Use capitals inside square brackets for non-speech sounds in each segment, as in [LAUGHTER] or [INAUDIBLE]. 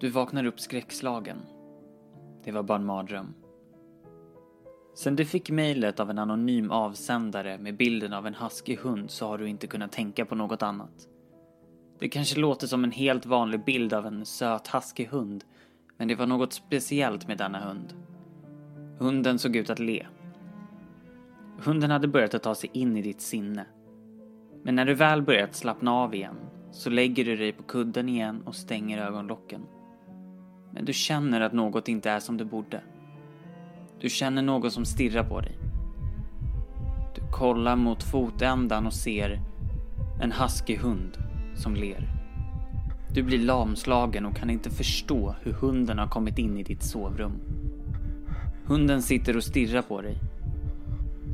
Du vaknar upp skräckslagen. Det var bara en mardröm. Sen du fick mejlet av en anonym avsändare med bilden av en husky hund så har du inte kunnat tänka på något annat. Det kanske låter som en helt vanlig bild av en söt husky hund, men det var något speciellt med denna hund. Hunden såg ut att le. Hunden hade börjat att ta sig in i ditt sinne. Men när du väl börjat slappna av igen så lägger du dig på kudden igen och stänger ögonlocken. Men du känner att något inte är som det borde. Du känner någon som stirrar på dig. Du kollar mot fotändan och ser en haskig hund som ler. Du blir lamslagen och kan inte förstå hur hunden har kommit in i ditt sovrum. Hunden sitter och stirrar på dig.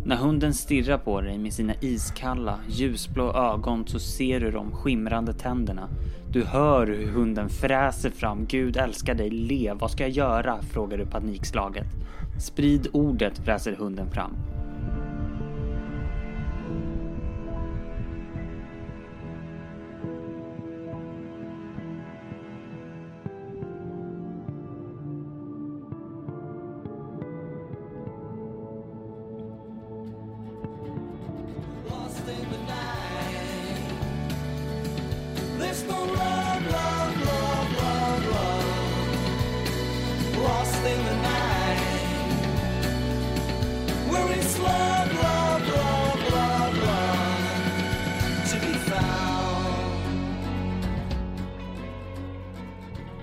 När hunden stirrar på dig med sina iskalla, ljusblå ögon så ser du de skimrande tänderna. Du hör hur hunden fräser fram “Gud älskar dig, le, vad ska jag göra?” frågar du panikslaget. Sprid ordet, fräser hunden fram.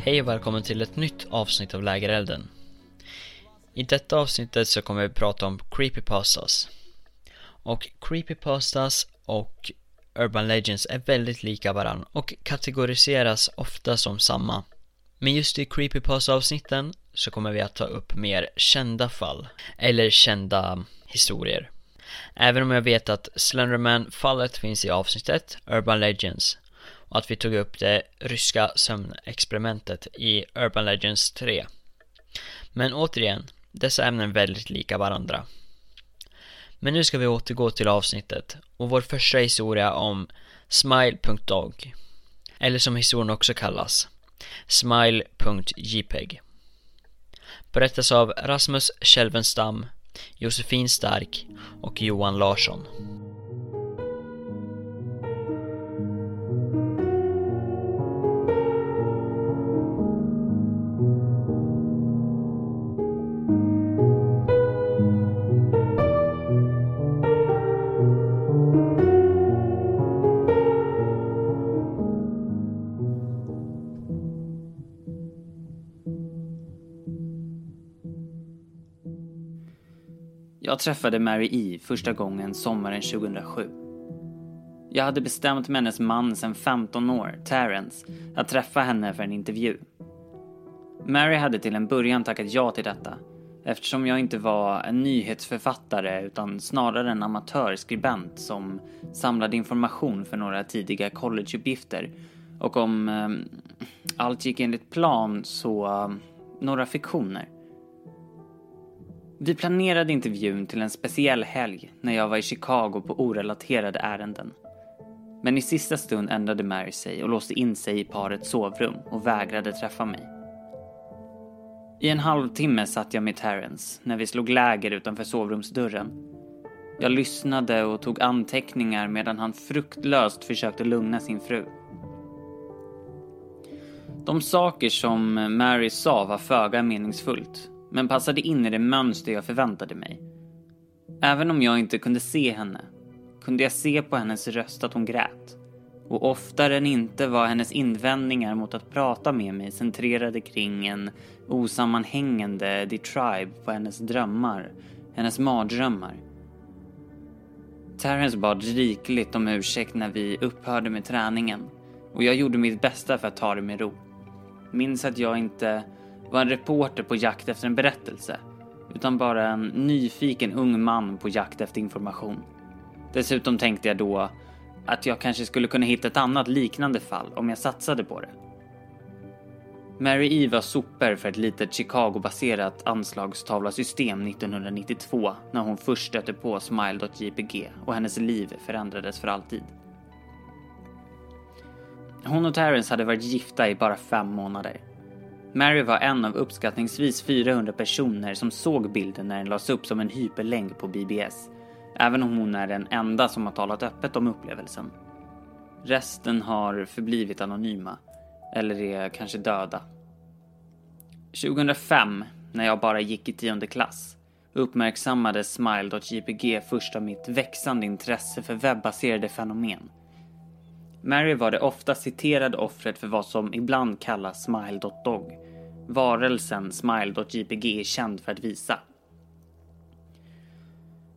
Hej och välkommen till ett nytt avsnitt av Lägerelden. I detta avsnittet så kommer vi prata om creepypastas. Och creepypastas och urban legends är väldigt lika varandra och kategoriseras ofta som samma. Men just i creepypasta-avsnitten så kommer vi att ta upp mer kända fall, eller kända historier. Även om jag vet att Slenderman-fallet finns i avsnittet Urban Legends och att vi tog upp det ryska sömnexperimentet i Urban Legends 3. Men återigen, dessa ämnen är väldigt lika varandra. Men nu ska vi återgå till avsnittet och vår första historia om Smile.dog eller som historien också kallas Smile.jpeg Berättas av Rasmus Kälvenstam, Josefin Stark och Johan Larsson. Jag träffade Mary E första gången sommaren 2007. Jag hade bestämt med hennes man sedan 15 år, Terrence, att träffa henne för en intervju. Mary hade till en början tackat ja till detta eftersom jag inte var en nyhetsförfattare utan snarare en amatörskribent som samlade information för några tidiga collegeuppgifter och om eh, allt gick enligt plan så eh, några fiktioner. Vi planerade intervjun till en speciell helg när jag var i Chicago på orelaterade ärenden. Men i sista stund ändrade Mary sig och låste in sig i parets sovrum och vägrade träffa mig. I en halvtimme satt jag med Terrence när vi slog läger utanför sovrumsdörren. Jag lyssnade och tog anteckningar medan han fruktlöst försökte lugna sin fru. De saker som Mary sa var föga meningsfullt men passade in i det mönster jag förväntade mig. Även om jag inte kunde se henne kunde jag se på hennes röst att hon grät. Och oftare än inte var hennes invändningar mot att prata med mig centrerade kring en osammanhängande detribe på hennes drömmar, hennes mardrömmar. Terrence bad rikligt om ursäkt när vi upphörde med träningen och jag gjorde mitt bästa för att ta det med ro. Minns att jag inte var en reporter på jakt efter en berättelse utan bara en nyfiken ung man på jakt efter information. Dessutom tänkte jag då att jag kanske skulle kunna hitta ett annat liknande fall om jag satsade på det. Mary E var sopor för ett litet Chicago-baserat anslagstavlasystem 1992 när hon först stötte på Smile.jpg och hennes liv förändrades för alltid. Hon och Terrence hade varit gifta i bara fem månader. Mary var en av uppskattningsvis 400 personer som såg bilden när den lades upp som en hyperlänk på BBS. Även om hon är den enda som har talat öppet om upplevelsen. Resten har förblivit anonyma. Eller är kanske döda. 2005, när jag bara gick i tionde klass, uppmärksammade Smile.jpg först av mitt växande intresse för webbaserade fenomen. Mary var det ofta citerade offret för vad som ibland kallas Smile.dog. Varelsen Smile.jpg är känd för att visa.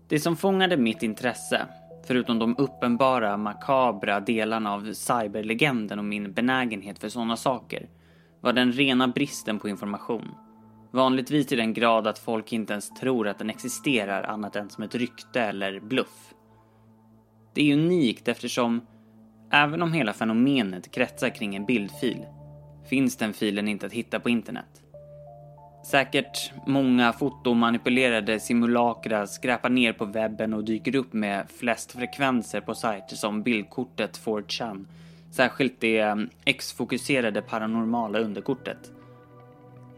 Det som fångade mitt intresse, förutom de uppenbara makabra delarna av cyberlegenden och min benägenhet för sådana saker, var den rena bristen på information. Vanligtvis i den grad att folk inte ens tror att den existerar annat än som ett rykte eller bluff. Det är unikt eftersom, även om hela fenomenet kretsar kring en bildfil, finns den filen inte att hitta på internet. Säkert många fotomanipulerade simulakra skräpar ner på webben och dyker upp med flest frekvenser på sajter som bildkortet 4chan. Särskilt det mm, X-fokuserade paranormala underkortet.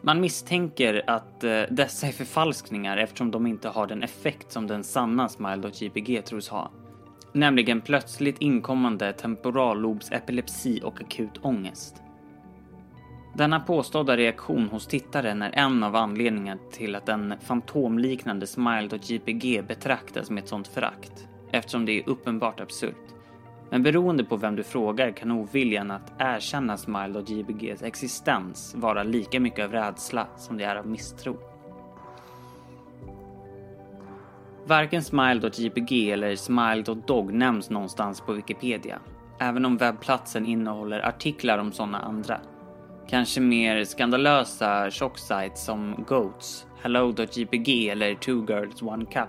Man misstänker att eh, dessa är förfalskningar eftersom de inte har den effekt som den sanna Smile.jpg tros ha. Nämligen plötsligt inkommande temporallobsepilepsi och akut ångest. Denna påstådda reaktion hos tittaren är en av anledningarna till att den fantomliknande Smile.jpg betraktas med ett sånt förakt, eftersom det är uppenbart absurt. Men beroende på vem du frågar kan oviljan att erkänna Smile.jpgs existens vara lika mycket av rädsla som det är av misstro. Varken Smile.jpg eller Smile.dog nämns någonstans på Wikipedia, även om webbplatsen innehåller artiklar om sådana andra. Kanske mer skandalösa tjocksajts som Goats, Hello.jpg eller Two Girls One Cup.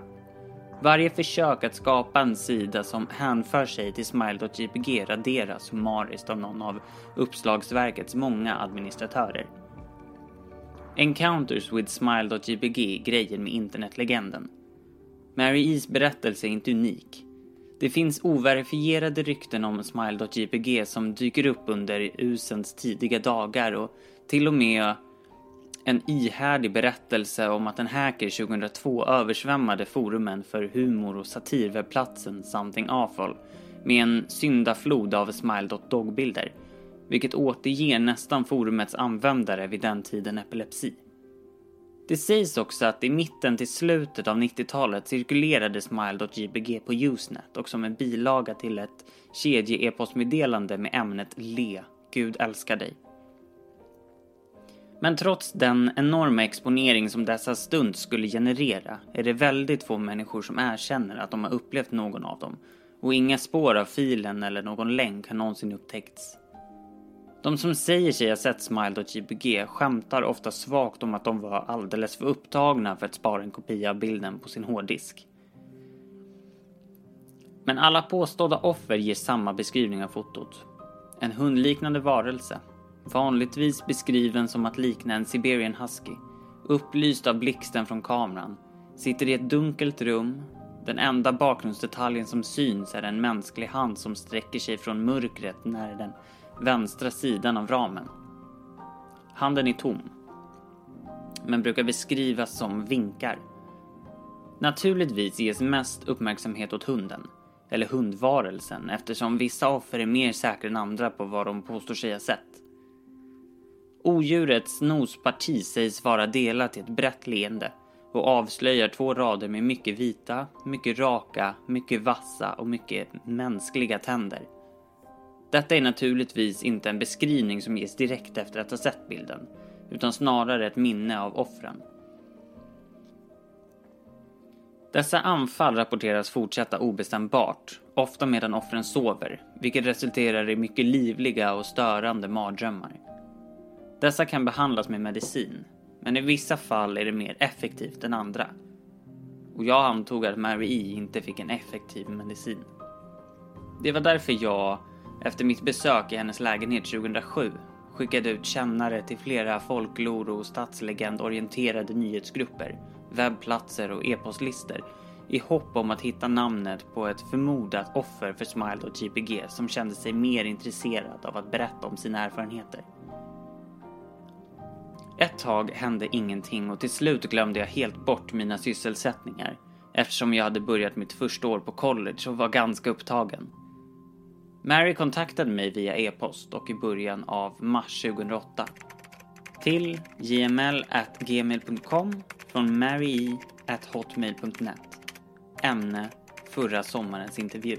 Varje försök att skapa en sida som hänför sig till Smile.jpg raderas summariskt av någon av uppslagsverkets många administratörer. Encounters with Smile.jpg grejer med internetlegenden. Mary E's berättelse är inte unik. Det finns overifierade rykten om Smile.jpg som dyker upp under usens tidiga dagar och till och med en ihärdig berättelse om att en hacker 2002 översvämmade forumen för humor och satirwebbplatsen Something Awful med en syndaflod av Smile.dog-bilder, vilket återger nästan forumets användare vid den tiden epilepsi. Det sägs också att i mitten till slutet av 90-talet cirkulerade Smile.jpg på Usenet och som en bilaga till ett kedje-e-postmeddelande med ämnet Le, Gud älskar dig. Men trots den enorma exponering som dessa stund skulle generera är det väldigt få människor som erkänner att de har upplevt någon av dem och inga spår av filen eller någon länk har någonsin upptäckts. De som säger sig ha sett Smile.jpg skämtar ofta svagt om att de var alldeles för upptagna för att spara en kopia av bilden på sin hårddisk. Men alla påstådda offer ger samma beskrivning av fotot. En hundliknande varelse, vanligtvis beskriven som att likna en Siberian husky, upplyst av blixten från kameran, sitter i ett dunkelt rum. Den enda bakgrundsdetaljen som syns är en mänsklig hand som sträcker sig från mörkret när den vänstra sidan av ramen. Handen är tom, men brukar beskrivas som vinkar. Naturligtvis ges mest uppmärksamhet åt hunden, eller hundvarelsen, eftersom vissa offer är mer säkra än andra på vad de påstår sig ha sett. Odjurets nosparti sägs vara delat i ett brett leende och avslöjar två rader med mycket vita, mycket raka, mycket vassa och mycket mänskliga tänder. Detta är naturligtvis inte en beskrivning som ges direkt efter att ha sett bilden, utan snarare ett minne av offren. Dessa anfall rapporteras fortsätta obestämbart, ofta medan offren sover, vilket resulterar i mycket livliga och störande mardrömmar. Dessa kan behandlas med medicin, men i vissa fall är det mer effektivt än andra. Och jag antog att Mary E inte fick en effektiv medicin. Det var därför jag, efter mitt besök i hennes lägenhet 2007, skickade ut kännare till flera folklor och stadslegendorienterade nyhetsgrupper, webbplatser och e-postlistor i hopp om att hitta namnet på ett förmodat offer för Smiled och GPG som kände sig mer intresserad av att berätta om sina erfarenheter. Ett tag hände ingenting och till slut glömde jag helt bort mina sysselsättningar eftersom jag hade börjat mitt första år på college och var ganska upptagen. Mary kontaktade mig via e-post och i början av mars 2008 till gml.gmail.com från maryi.hotmail.net Ämne förra sommarens intervju.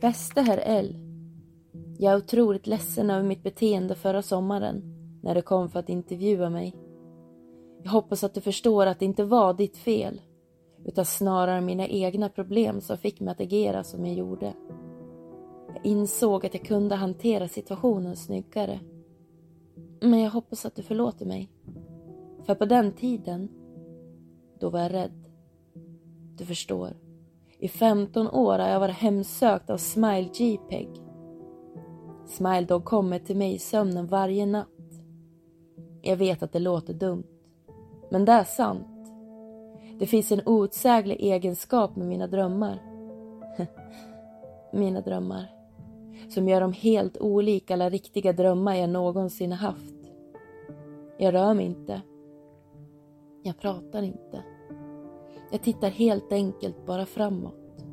Bästa herr L. Jag är otroligt ledsen över mitt beteende förra sommaren när du kom för att intervjua mig. Jag hoppas att du förstår att det inte var ditt fel utan snarare mina egna problem som fick mig att agera som jag gjorde. Jag insåg att jag kunde hantera situationen snyggare. Men jag hoppas att du förlåter mig. För på den tiden, då var jag rädd. Du förstår. I 15 år har jag varit hemsökt av Smile JPEG. Smile Dog kommer till mig i sömnen varje natt. Jag vet att det låter dumt. Men det är sant. Det finns en outsäglig egenskap med mina drömmar. [LAUGHS] mina drömmar. Som gör dem helt olika alla riktiga drömmar jag någonsin haft. Jag rör mig inte. Jag pratar inte. Jag tittar helt enkelt bara framåt.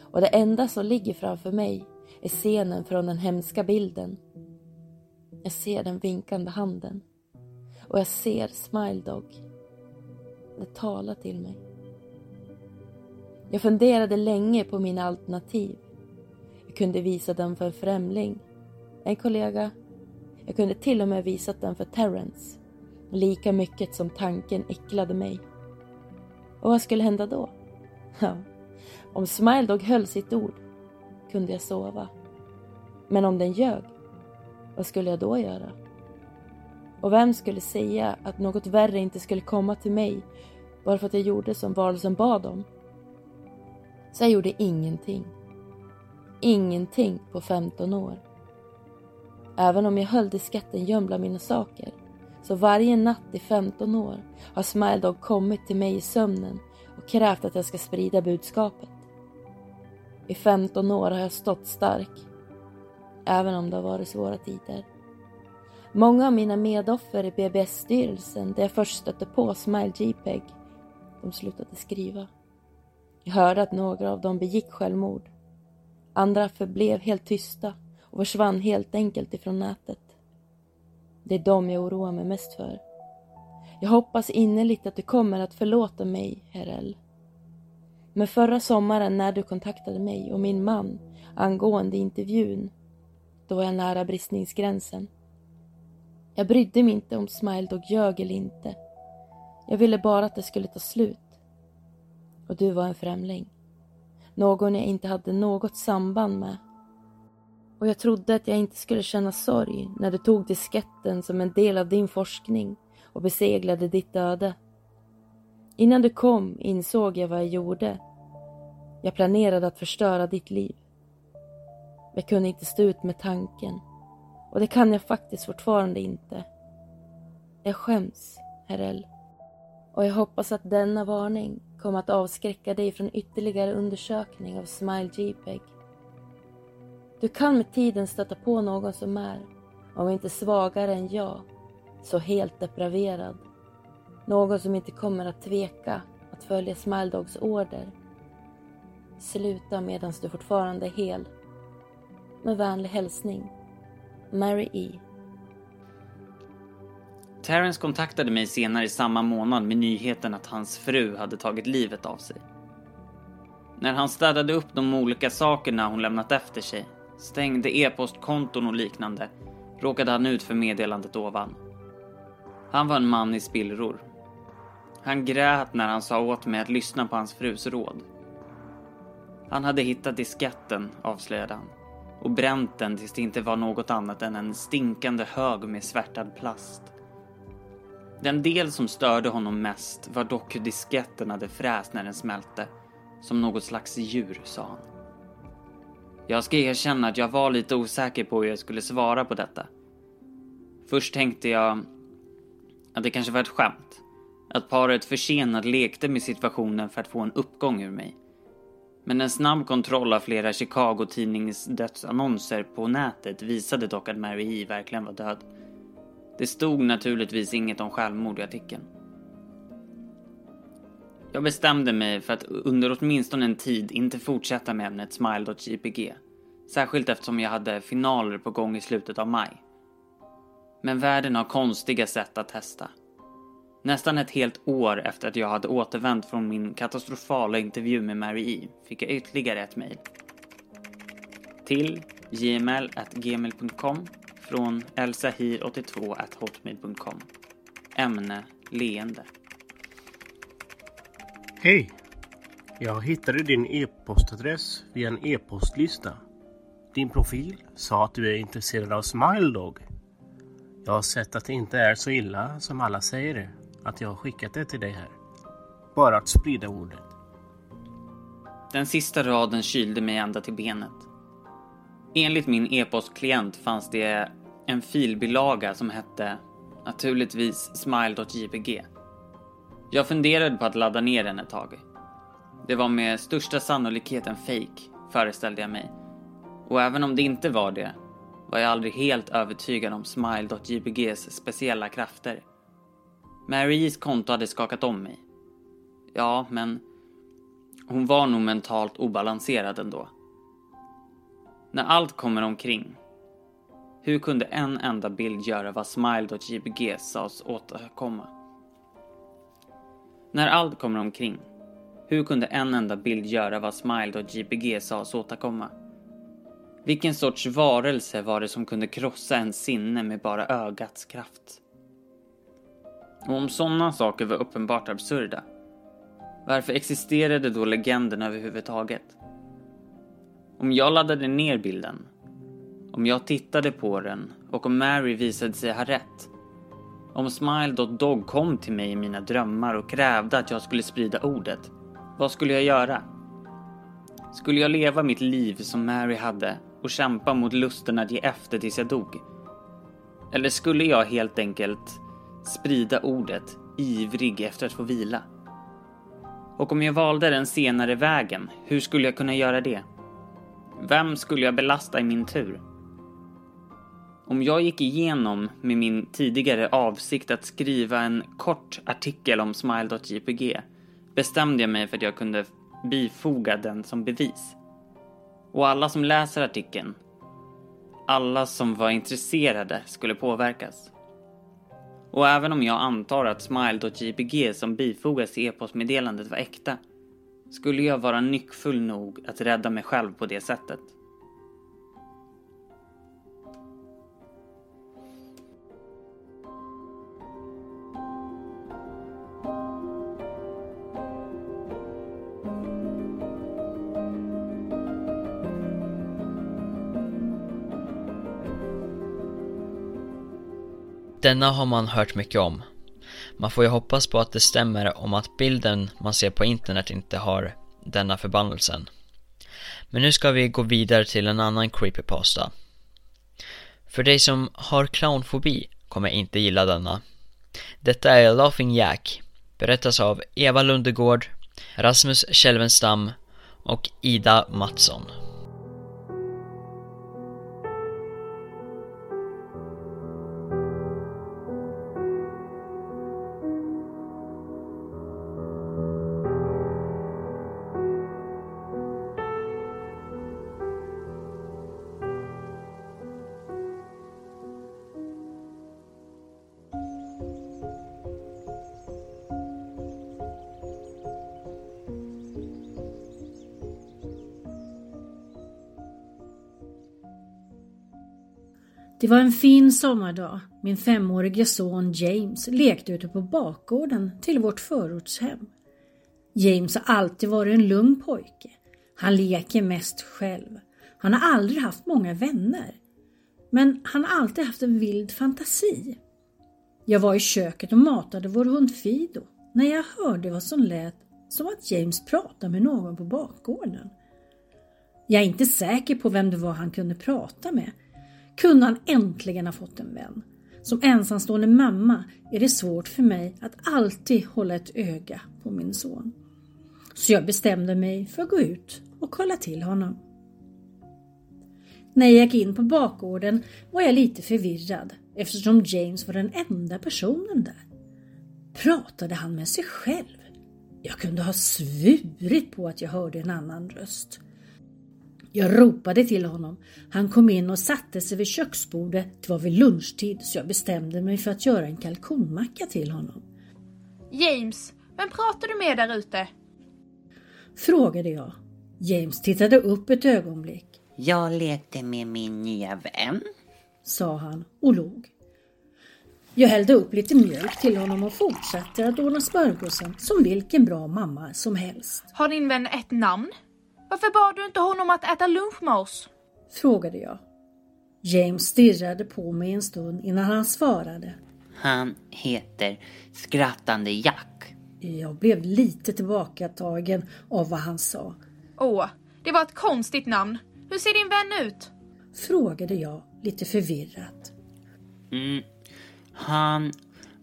Och det enda som ligger framför mig är scenen från den hemska bilden. Jag ser den vinkande handen. Och jag ser Smile Dog. Det talar till mig. Jag funderade länge på mina alternativ. Jag kunde visa den för en främling, en kollega. Jag kunde till och med visat den för Terrence. Lika mycket som tanken äcklade mig. Och vad skulle hända då? Ja, om Smile Dog höll sitt ord kunde jag sova. Men om den ljög, vad skulle jag då göra? Och vem skulle säga att något värre inte skulle komma till mig bara för att jag gjorde som varelsen bad om? Så jag gjorde ingenting. Ingenting på 15 år. Även om jag höll disketten gömd bland mina saker så varje natt i 15 år har Smile Dog kommit till mig i sömnen och krävt att jag ska sprida budskapet. I 15 år har jag stått stark, även om det har varit svåra tider. Många av mina medoffer i BBS-styrelsen, där jag först stötte på Smile JPEG, de slutade skriva. Jag hörde att några av dem begick självmord. Andra förblev helt tysta och försvann helt enkelt ifrån nätet. Det är dem jag oroar mig mest för. Jag hoppas innerligt att du kommer att förlåta mig, herr Men förra sommaren när du kontaktade mig och min man angående intervjun, då var jag nära bristningsgränsen. Jag brydde mig inte om Smile Dog ljög eller inte. Jag ville bara att det skulle ta slut. Och du var en främling. Någon jag inte hade något samband med. Och jag trodde att jag inte skulle känna sorg när du tog disketten som en del av din forskning och beseglade ditt öde. Innan du kom insåg jag vad jag gjorde. Jag planerade att förstöra ditt liv. Jag kunde inte stå ut med tanken. Och det kan jag faktiskt fortfarande inte. Jag skäms, herr L. Och jag hoppas att denna varning kommer att avskräcka dig från ytterligare undersökning av Smile JPEG. Du kan med tiden stöta på någon som är, om inte svagare än jag, så helt depraverad. Någon som inte kommer att tveka att följa Smile Dogs order. Sluta medan du fortfarande är hel. Med vänlig hälsning, Mary E. Terrence kontaktade mig senare i samma månad med nyheten att hans fru hade tagit livet av sig. När han städade upp de olika sakerna hon lämnat efter sig, stängde e-postkonton och liknande, råkade han ut för meddelandet ovan. Han var en man i spillror. Han grät när han sa åt mig att lyssna på hans frus råd. Han hade hittat disketten, avslöjade han, och bränt den tills det inte var något annat än en stinkande hög med svärtad plast. Den del som störde honom mest var dock hur disketten hade fräst när den smälte. Som något slags djur, sa han. Jag ska erkänna att jag var lite osäker på hur jag skulle svara på detta. Först tänkte jag att det kanske var ett skämt. Att paret försenat lekte med situationen för att få en uppgång ur mig. Men en snabb kontroll av flera Chicago-tidnings dödsannonser på nätet visade dock att Mary E verkligen var död. Det stod naturligtvis inget om självmord i artikeln. Jag bestämde mig för att under åtminstone en tid inte fortsätta med ämnet Smile.jpg. Särskilt eftersom jag hade finaler på gång i slutet av maj. Men världen har konstiga sätt att testa. Nästan ett helt år efter att jag hade återvänt från min katastrofala intervju med Mary E fick jag ytterligare ett mejl. Till gmail.gmail.com från elsahir82hotmail.com Ämne leende. Hej! Jag hittade din e-postadress via en e-postlista. Din profil sa att du är intresserad av Smile Dog. Jag har sett att det inte är så illa som alla säger det, att jag har skickat det till dig här. Bara att sprida ordet. Den sista raden kylde mig ända till benet. Enligt min e-postklient fanns det en filbilaga som hette naturligtvis smile.jpg. Jag funderade på att ladda ner den ett tag. Det var med största sannolikhet en fake, föreställde jag mig. Och även om det inte var det, var jag aldrig helt övertygad om smile.jpgs speciella krafter. Marys konto hade skakat om mig. Ja, men hon var nog mentalt obalanserad ändå. När allt kommer omkring, hur kunde en enda bild göra vad smile.jpg sades återkomma? När allt kommer omkring, hur kunde en enda bild göra vad smile.jpg sades återkomma? Vilken sorts varelse var det som kunde krossa en sinne med bara ögats kraft? Och om sådana saker var uppenbart absurda, varför existerade då legenden överhuvudtaget? Om jag laddade ner bilden, om jag tittade på den och om Mary visade sig ha rätt, om Smile.dog kom till mig i mina drömmar och krävde att jag skulle sprida ordet, vad skulle jag göra? Skulle jag leva mitt liv som Mary hade och kämpa mot lusten att ge efter tills jag dog? Eller skulle jag helt enkelt sprida ordet, ivrig efter att få vila? Och om jag valde den senare vägen, hur skulle jag kunna göra det? Vem skulle jag belasta i min tur? Om jag gick igenom med min tidigare avsikt att skriva en kort artikel om smile.jpg bestämde jag mig för att jag kunde bifoga den som bevis. Och alla som läser artikeln, alla som var intresserade skulle påverkas. Och även om jag antar att smile.jpg som bifogas i e-postmeddelandet var äkta, skulle jag vara nyckfull nog att rädda mig själv på det sättet. Denna har man hört mycket om. Man får ju hoppas på att det stämmer om att bilden man ser på internet inte har denna förbannelsen. Men nu ska vi gå vidare till en annan creepypasta. För dig som har clownfobi kommer inte gilla denna. Detta är Laughing Jack, berättas av Eva Lundegård, Rasmus Kälvenstam och Ida Mattsson. Det var en fin sommardag. Min femårige son James lekte ute på bakgården till vårt förortshem. James har alltid varit en lugn pojke. Han leker mest själv. Han har aldrig haft många vänner. Men han har alltid haft en vild fantasi. Jag var i köket och matade vår hund Fido när jag hörde vad som lät som att James pratade med någon på bakgården. Jag är inte säker på vem det var han kunde prata med kunde han äntligen ha fått en vän. Som ensamstående mamma är det svårt för mig att alltid hålla ett öga på min son. Så jag bestämde mig för att gå ut och kolla till honom. När jag gick in på bakgården var jag lite förvirrad eftersom James var den enda personen där. Pratade han med sig själv? Jag kunde ha svurit på att jag hörde en annan röst. Jag ropade till honom. Han kom in och satte sig vid köksbordet. Det var vid lunchtid så jag bestämde mig för att göra en kalkonmacka till honom. James, vem pratar du med där ute? Frågade jag. James tittade upp ett ögonblick, Jag lekte med min nya vän. sa han och log. Jag hällde upp lite mjölk till honom och fortsatte att ordna smörgåsen som vilken bra mamma som helst. Har din vän ett namn? Varför bad du inte honom att äta lunch med oss? Frågade jag. James stirrade på mig en stund innan han svarade. Han heter Skrattande Jack. Jag blev lite tillbakatagen av vad han sa. Åh, det var ett konstigt namn. Hur ser din vän ut? Frågade jag lite förvirrat. Mm. Han,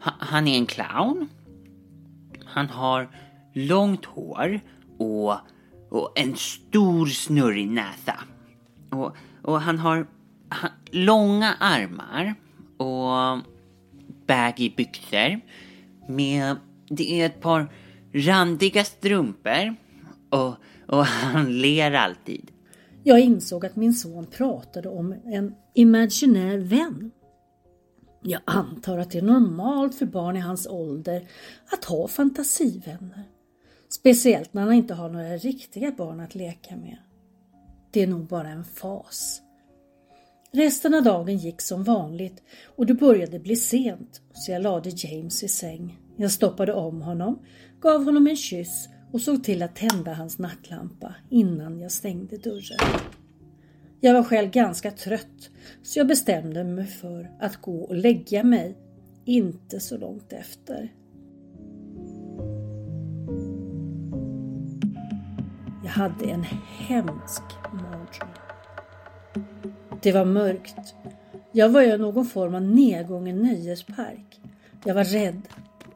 ha, han är en clown. Han har långt hår och, och en stor snurrig näsa. Och, och han har han, långa armar och baggy byxor med det är ett par randiga strumpor och, och han ler alltid. Jag insåg att min son pratade om en imaginär vän. Jag antar att det är normalt för barn i hans ålder att ha fantasivänner. Speciellt när han inte har några riktiga barn att leka med. Det är nog bara en fas. Resten av dagen gick som vanligt och det började bli sent så jag lade James i säng. Jag stoppade om honom, gav honom en kyss och såg till att tända hans nattlampa innan jag stängde dörren. Jag var själv ganska trött så jag bestämde mig för att gå och lägga mig inte så långt efter. Jag hade en hemsk mardröm. Det var mörkt. Jag var i någon form av nedgången nöjespark. Jag var rädd.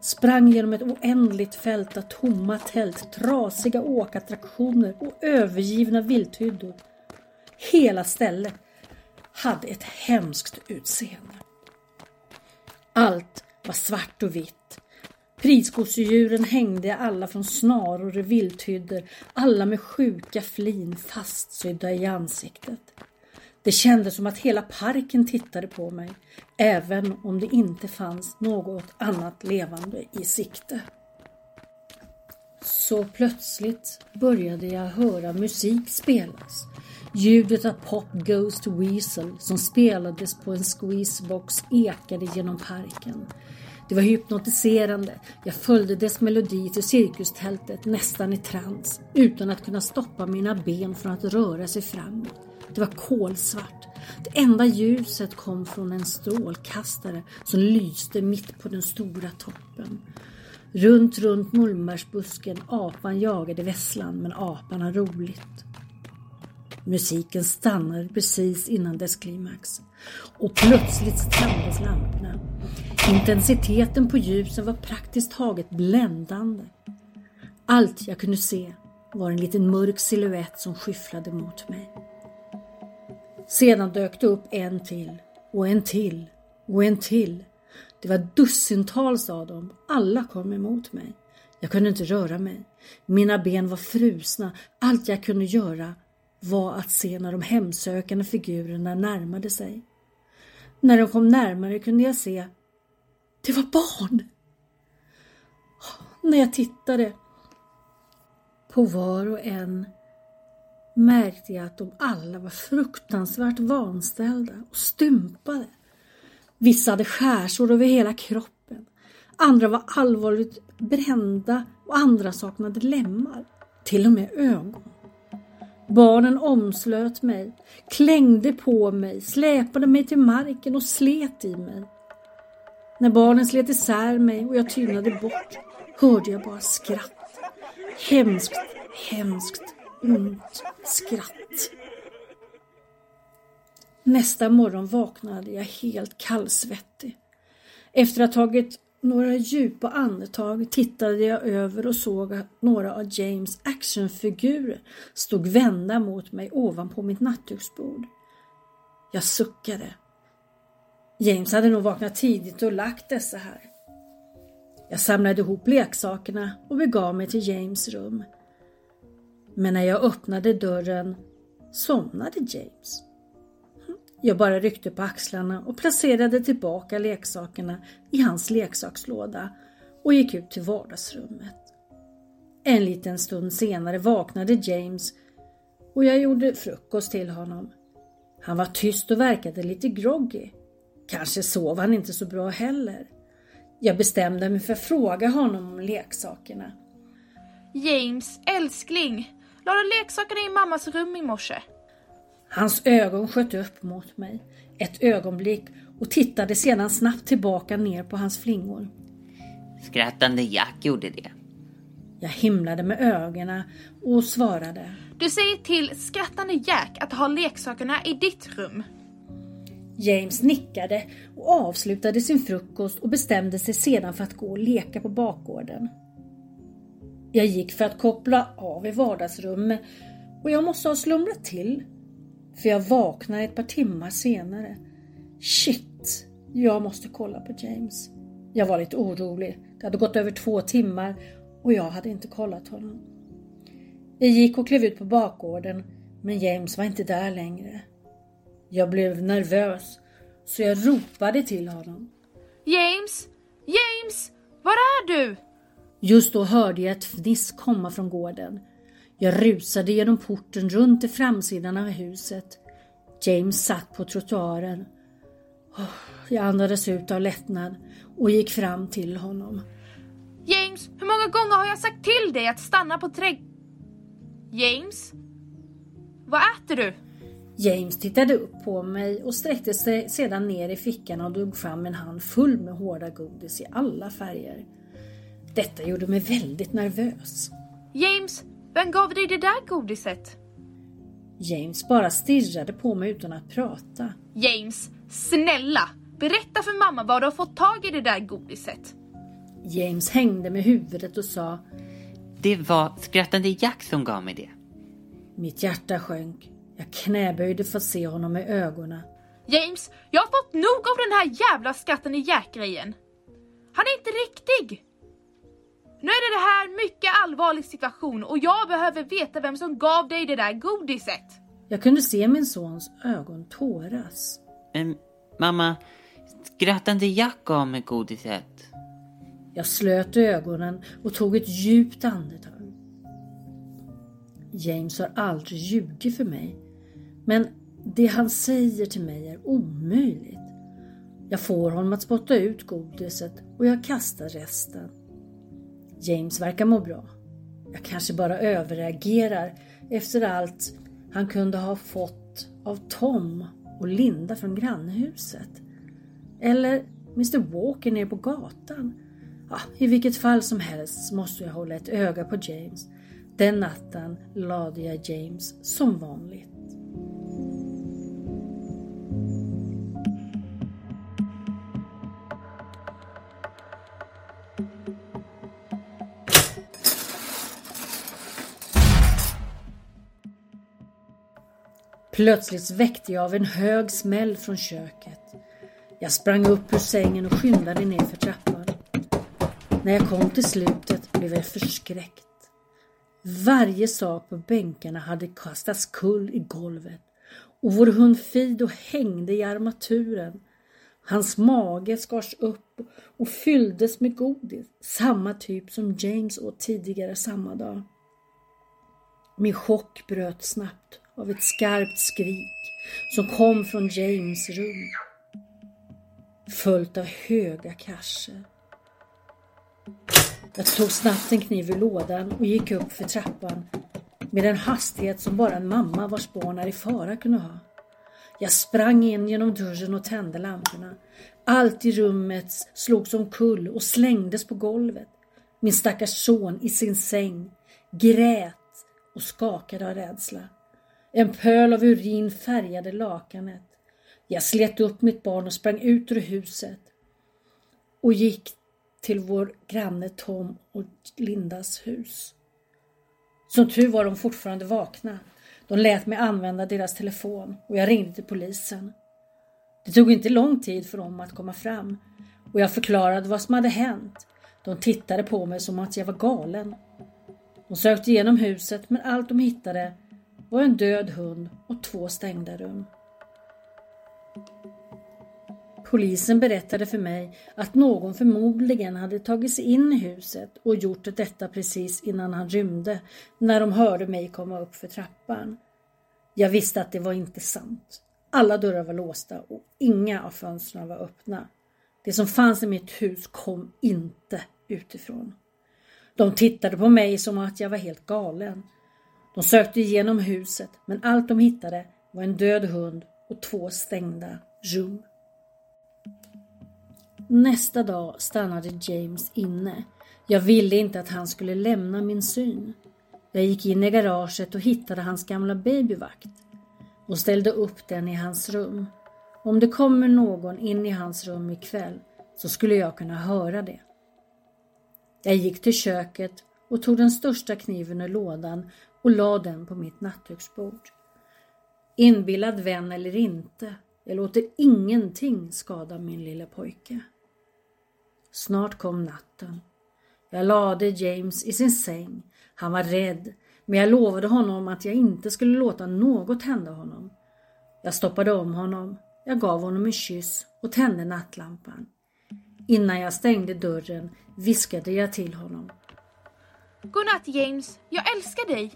Sprang genom ett oändligt fält av tomma tält, trasiga åkattraktioner och övergivna vilthyddor. Hela stället hade ett hemskt utseende. Allt var svart och vitt. Prisgosedjuren hängde alla från snaror i vilthyddor, alla med sjuka flin fastsydda i ansiktet. Det kändes som att hela parken tittade på mig, även om det inte fanns något annat levande i sikte. Så plötsligt började jag höra musik spelas. Ljudet av Pop Goes to Weasel som spelades på en squeezebox ekade genom parken. Det var hypnotiserande. Jag följde dess melodi till cirkustältet nästan i trans utan att kunna stoppa mina ben från att röra sig framåt. Det var kolsvart. Det enda ljuset kom från en strålkastare som lyste mitt på den stora toppen. Runt, runt mullbärsbusken apan jagade vesslan men apan har roligt. Musiken stannade precis innan dess klimax och plötsligt tändes lamporna. Intensiteten på ljusen var praktiskt taget bländande. Allt jag kunde se var en liten mörk silhuett som skyfflade mot mig. Sedan dök det upp en till och en till och en till. Det var dussintals av dem. Alla kom emot mig. Jag kunde inte röra mig. Mina ben var frusna. Allt jag kunde göra var att se när de hemsökande figurerna närmade sig. När de kom närmare kunde jag se det var barn. När jag tittade på var och en märkte jag att de alla var fruktansvärt vanställda och stympade. Vissa hade skärsår över hela kroppen. Andra var allvarligt brända och andra saknade lemmar. Till och med ögon. Barnen omslöt mig, klängde på mig, släpade mig till marken och slet i mig. När barnen slet isär mig och jag tynade bort hörde jag bara skratt. Hemskt, hemskt, ont skratt. Nästa morgon vaknade jag helt kallsvettig. Efter att ha tagit några djupa andetag tittade jag över och såg att några av James actionfigurer stod vända mot mig ovanpå mitt nattduksbord. Jag suckade. James hade nog vaknat tidigt och lagt dessa här. Jag samlade ihop leksakerna och begav mig till James rum. Men när jag öppnade dörren somnade James. Jag bara ryckte på axlarna och placerade tillbaka leksakerna i hans leksakslåda och gick ut till vardagsrummet. En liten stund senare vaknade James och jag gjorde frukost till honom. Han var tyst och verkade lite groggy. Kanske sov han inte så bra heller. Jag bestämde mig för att fråga honom om leksakerna. James, älskling. La du leksakerna i mammas rum i morse? Hans ögon sköt upp mot mig ett ögonblick och tittade sedan snabbt tillbaka ner på hans flingor. Skrattande Jack gjorde det. Jag himlade med ögonen och svarade. Du säger till skrattande Jack att ha leksakerna i ditt rum. James nickade och avslutade sin frukost och bestämde sig sedan för att gå och leka på bakgården. Jag gick för att koppla av i vardagsrummet och jag måste ha slumrat till. För jag vaknade ett par timmar senare. Shit, jag måste kolla på James. Jag var lite orolig. Det hade gått över två timmar och jag hade inte kollat honom. Jag gick och klev ut på bakgården men James var inte där längre. Jag blev nervös så jag ropade till honom. James! James! Var är du? Just då hörde jag ett fniss komma från gården. Jag rusade genom porten runt till framsidan av huset. James satt på trottoaren. Jag andades ut av lättnad och gick fram till honom. James, hur många gånger har jag sagt till dig att stanna på trädg... James? Vad äter du? James tittade upp på mig och sträckte sig sedan ner i fickan och drog fram en hand full med hårda godis i alla färger. Detta gjorde mig väldigt nervös. James, vem gav dig det där godiset? James bara stirrade på mig utan att prata. James, snälla! Berätta för mamma var du har fått tag i det där godiset. James hängde med huvudet och sa Det var skrattande Jack som gav mig det. Mitt hjärta sjönk. Jag knäböjde för att se honom i ögonen. James, jag har fått nog av den här jävla skatten i Jack-grejen. Han är inte riktig. Nu är det det här mycket allvarlig situation och jag behöver veta vem som gav dig det där godiset. Jag kunde se min sons ögon tåras. Ehm, mamma, skrattande Jack gav mig godiset. Jag slöt ögonen och tog ett djupt andetag. James har aldrig ljugit för mig. Men det han säger till mig är omöjligt. Jag får honom att spotta ut godiset och jag kastar resten. James verkar må bra. Jag kanske bara överreagerar efter allt han kunde ha fått av Tom och Linda från grannhuset. Eller Mr Walker nere på gatan. Ja, I vilket fall som helst måste jag hålla ett öga på James. Den natten lade jag James som vanligt. Plötsligt väckte jag av en hög smäll från köket. Jag sprang upp ur sängen och skyndade ner för trappan. När jag kom till slutet blev jag förskräckt. Varje sak på bänkarna hade kastats kull i golvet och vår hund Fido hängde i armaturen. Hans mage skars upp och fylldes med godis, samma typ som James åt tidigare samma dag. Min chock bröt snabbt av ett skarpt skrik som kom från James rum. Följt av höga krascher. Jag tog snabbt en kniv ur lådan och gick upp för trappan med en hastighet som bara en mamma vars barn är i fara kunde ha. Jag sprang in genom dörren och tände lamporna. Allt i rummet slogs omkull och slängdes på golvet. Min stackars son i sin säng grät och skakade av rädsla. En pöl av urin färgade lakanet. Jag slet upp mitt barn och sprang ut ur huset och gick till vår granne Tom och Lindas hus. Som tur var de fortfarande vakna. De lät mig använda deras telefon och jag ringde till polisen. Det tog inte lång tid för dem att komma fram och jag förklarade vad som hade hänt. De tittade på mig som att jag var galen. De sökte igenom huset men allt de hittade var en död hund och två stängda rum. Polisen berättade för mig att någon förmodligen hade tagit sig in i huset och gjort detta precis innan han rymde när de hörde mig komma upp för trappan. Jag visste att det var inte sant. Alla dörrar var låsta och inga av fönstren var öppna. Det som fanns i mitt hus kom inte utifrån. De tittade på mig som att jag var helt galen. De sökte igenom huset men allt de hittade var en död hund och två stängda rum. Nästa dag stannade James inne. Jag ville inte att han skulle lämna min syn. Jag gick in i garaget och hittade hans gamla babyvakt och ställde upp den i hans rum. Om det kommer någon in i hans rum ikväll så skulle jag kunna höra det. Jag gick till köket och tog den största kniven ur lådan och la den på mitt nattduksbord. Inbillad vän eller inte, jag låter ingenting skada min lilla pojke. Snart kom natten. Jag lade James i sin säng. Han var rädd, men jag lovade honom att jag inte skulle låta något hända honom. Jag stoppade om honom, jag gav honom en kyss och tände nattlampan. Innan jag stängde dörren viskade jag till honom. Godnatt James, jag älskar dig.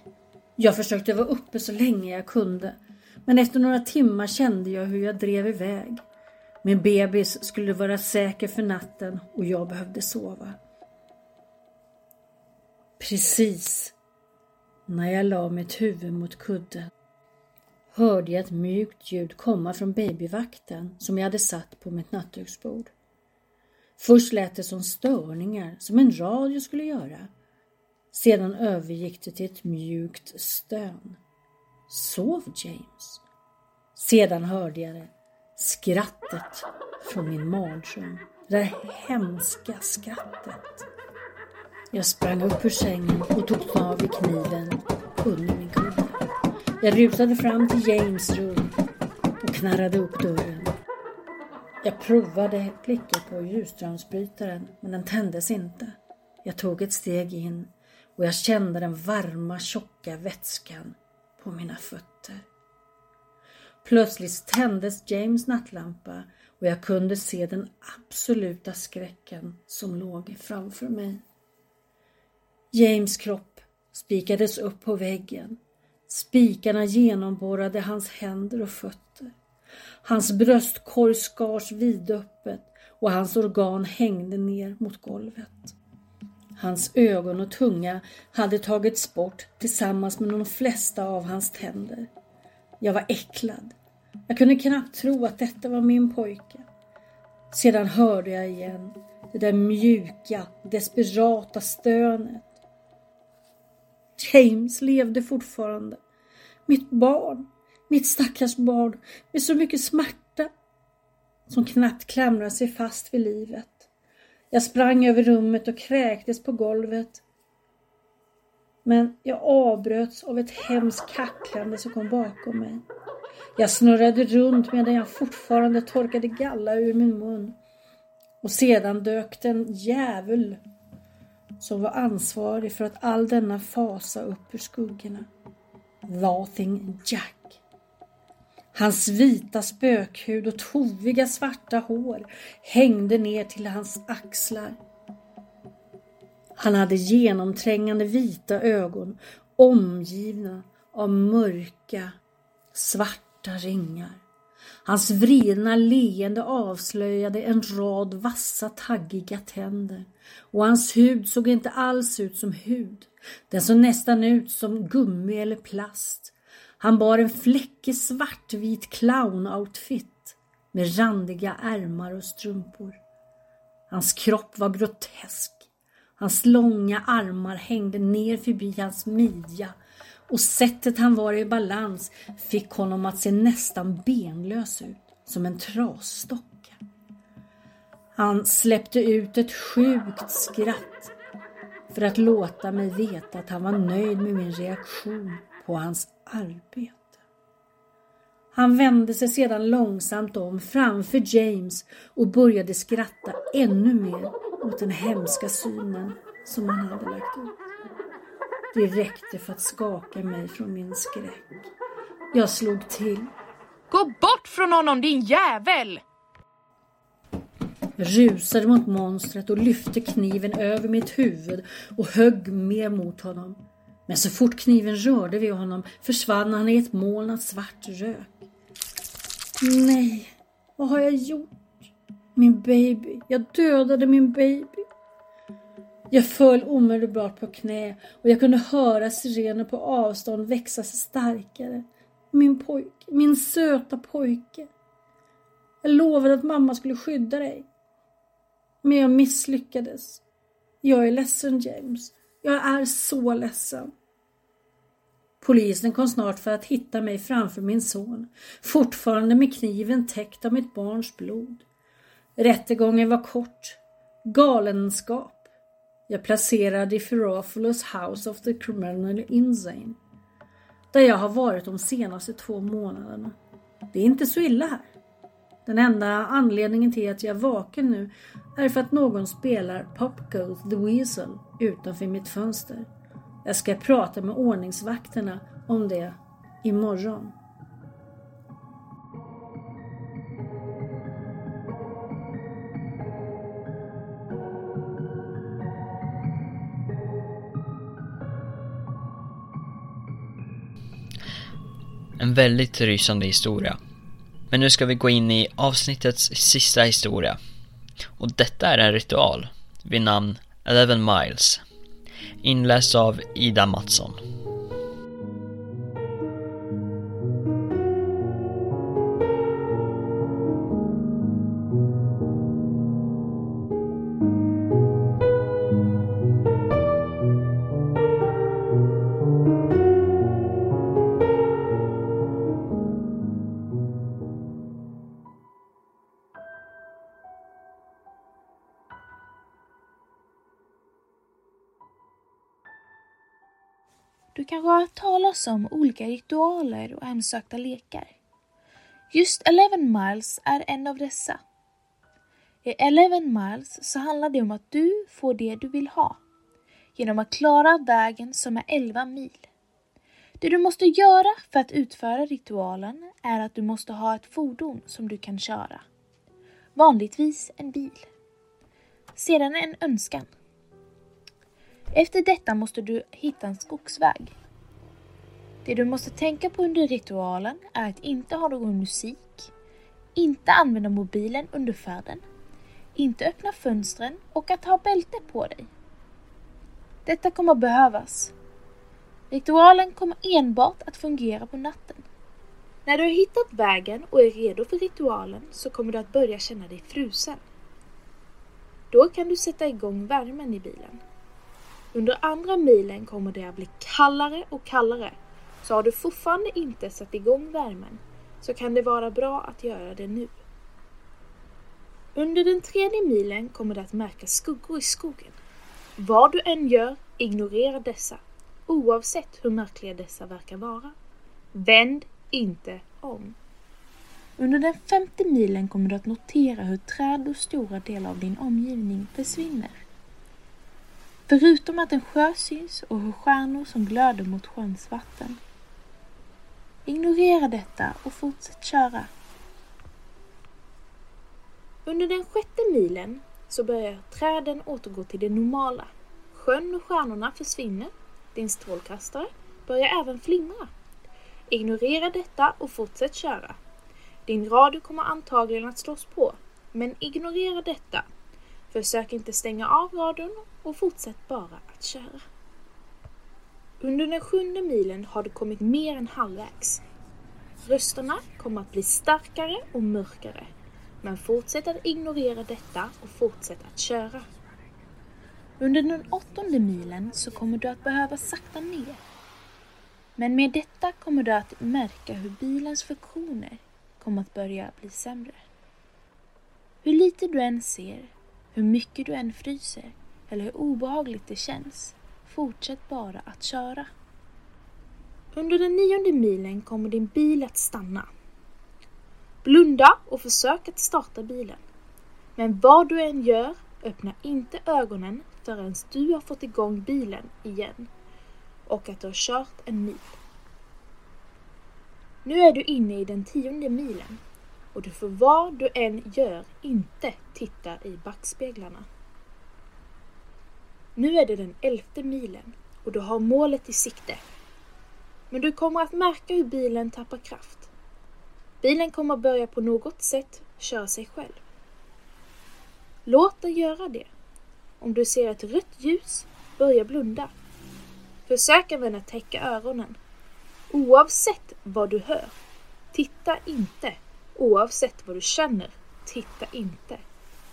Jag försökte vara uppe så länge jag kunde, men efter några timmar kände jag hur jag drev iväg. Min bebis skulle vara säker för natten och jag behövde sova. Precis när jag la mitt huvud mot kudden hörde jag ett mjukt ljud komma från babyvakten som jag hade satt på mitt nattduksbord. Först lät det som störningar, som en radio skulle göra. Sedan övergick det till ett mjukt stön. Sov James? Sedan hörde jag det skrattet från min mardröm. Det där hemska skrattet. Jag sprang upp ur sängen och tog tag i kniven under min kudde. Jag rusade fram till James rum och knarrade upp dörren. Jag provade blicken på ljusströmsbrytaren men den tändes inte. Jag tog ett steg in och jag kände den varma tjocka vätskan på mina fötter. Plötsligt tändes James nattlampa och jag kunde se den absoluta skräcken som låg framför mig. James kropp spikades upp på väggen. Spikarna genomborrade hans händer och fötter. Hans bröstkorg skars vidöppet och hans organ hängde ner mot golvet. Hans ögon och tunga hade tagits bort tillsammans med de flesta av hans tänder. Jag var äcklad. Jag kunde knappt tro att detta var min pojke. Sedan hörde jag igen det där mjuka, desperata stönet. James levde fortfarande. Mitt barn, mitt stackars barn med så mycket smärta som knappt klamrar sig fast vid livet. Jag sprang över rummet och kräktes på golvet. Men jag avbröts av ett hemskt kacklande som kom bakom mig. Jag snurrade runt medan jag fortfarande torkade galla ur min mun. Och sedan dök den djävul som var ansvarig för att all denna fasa upp ur skuggorna. Laughing Jack. Hans vita spökhud och toviga svarta hår hängde ner till hans axlar. Han hade genomträngande vita ögon omgivna av mörka, svarta ringar. Hans vridna leende avslöjade en rad vassa taggiga tänder och hans hud såg inte alls ut som hud. Den såg nästan ut som gummi eller plast. Han bar en fläckig svartvit clownoutfit med randiga ärmar och strumpor. Hans kropp var grotesk. Hans långa armar hängde ner förbi hans midja och sättet han var i balans fick honom att se nästan benlös ut, som en trasstocka. Han släppte ut ett sjukt skratt för att låta mig veta att han var nöjd med min reaktion på hans arbete. Han vände sig sedan långsamt om framför James och började skratta ännu mer åt den hemska synen som han hade lagt ut. Det räckte för att skaka mig från min skräck. Jag slog till. Gå bort från honom din jävel! Jag rusade mot monstret och lyfte kniven över mitt huvud och högg mer mot honom. Men så fort kniven rörde vid honom försvann han i ett moln av svart rök. Nej, vad har jag gjort? Min baby. Jag dödade min baby. Jag föll omedelbart på knä och jag kunde höra sirener på avstånd växa sig starkare. Min pojke, min söta pojke. Jag lovade att mamma skulle skydda dig. Men jag misslyckades. Jag är ledsen James. Jag är så ledsen. Polisen kom snart för att hitta mig framför min son, fortfarande med kniven täckt av mitt barns blod. Rättegången var kort. Galenskap. Jag placerade i Ferrophilus House of the Criminal Insane. Där jag har varit de senaste två månaderna. Det är inte så illa här. Den enda anledningen till att jag är vaken nu är för att någon spelar Pop Goes the Weasel utanför mitt fönster. Jag ska prata med ordningsvakterna om det imorgon. En väldigt rysande historia. Men nu ska vi gå in i avsnittets sista historia. Och detta är en ritual vid namn Eleven Miles. Inläst av Ida Mattsson. Som om olika ritualer och hemsökta lekar. Just Eleven Miles är en av dessa. I Eleven Miles så handlar det om att du får det du vill ha genom att klara vägen som är 11 mil. Det du måste göra för att utföra ritualen är att du måste ha ett fordon som du kan köra. Vanligtvis en bil. Sedan en önskan. Efter detta måste du hitta en skogsväg. Det du måste tänka på under ritualen är att inte ha någon musik, inte använda mobilen under färden, inte öppna fönstren och att ha bälte på dig. Detta kommer behövas. Ritualen kommer enbart att fungera på natten. När du har hittat vägen och är redo för ritualen så kommer du att börja känna dig frusen. Då kan du sätta igång värmen i bilen. Under andra milen kommer det att bli kallare och kallare. Så har du fortfarande inte satt igång värmen så kan det vara bra att göra det nu. Under den tredje milen kommer du att märka skuggor i skogen. Vad du än gör, ignorera dessa. Oavsett hur märkliga dessa verkar vara. Vänd inte om. Under den femte milen kommer du att notera hur träd och stora delar av din omgivning försvinner. Förutom att en sjö syns och hur stjärnor som glöder mot sjöns vatten. Ignorera detta och fortsätt köra. Under den sjätte milen så börjar träden återgå till det normala. Sjön och stjärnorna försvinner. Din strålkastare börjar även flimra. Ignorera detta och fortsätt köra. Din radio kommer antagligen att slås på, men ignorera detta. Försök inte stänga av radion och fortsätt bara att köra. Under den sjunde milen har du kommit mer än halvvägs. Rösterna kommer att bli starkare och mörkare. Men fortsätt att ignorera detta och fortsätt att köra. Under den åttonde milen så kommer du att behöva sakta ner. Men med detta kommer du att märka hur bilens funktioner kommer att börja bli sämre. Hur lite du än ser, hur mycket du än fryser eller hur obehagligt det känns, fortsätt bara att köra. Under den nionde milen kommer din bil att stanna. Blunda och försök att starta bilen. Men vad du än gör, öppna inte ögonen förrän du har fått igång bilen igen och att du har kört en mil. Nu är du inne i den tionde milen och du får vad du än gör inte titta i backspeglarna. Nu är det den elfte milen och du har målet i sikte. Men du kommer att märka hur bilen tappar kraft. Bilen kommer börja på något sätt köra sig själv. Låt den göra det. Om du ser ett rött ljus, börja blunda. Försök även att täcka öronen. Oavsett vad du hör, titta inte. Oavsett vad du känner, titta inte.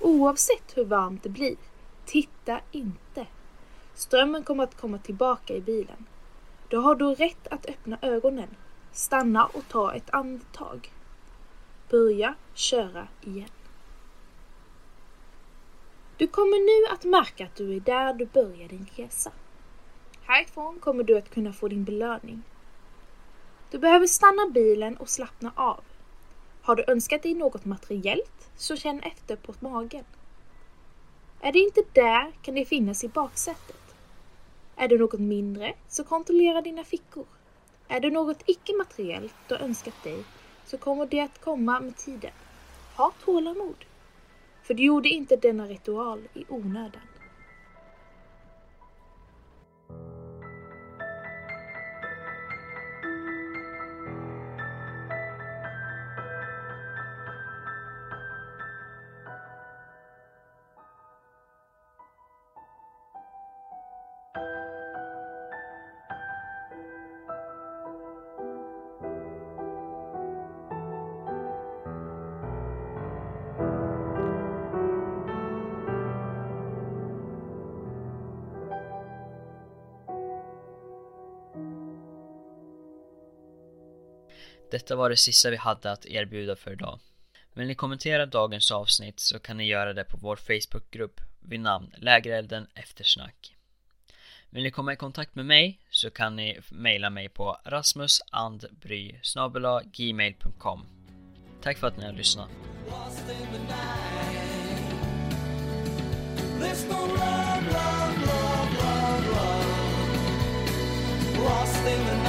Oavsett hur varmt det blir, titta inte. Strömmen kommer att komma tillbaka i bilen. Då har du rätt att öppna ögonen, stanna och ta ett andetag. Börja köra igen. Du kommer nu att märka att du är där du börjar din resa. Härifrån kommer du att kunna få din belöning. Du behöver stanna bilen och slappna av. Har du önskat dig något materiellt så känn efter på magen. Är det inte där kan det finnas i baksätet. Är det något mindre så kontrollera dina fickor. Är det något icke-materiellt du har önskat dig så kommer det att komma med tiden. Ha tålamod. För du gjorde inte denna ritual i onödan. Detta var det sista vi hade att erbjuda för idag. Vill ni kommentera dagens avsnitt så kan ni göra det på vår Facebookgrupp vid namn Lägerelden Eftersnack. Vill ni komma i kontakt med mig så kan ni mejla mig på rasmusandbry gmail.com Tack för att ni har lyssnat. Lost in the night.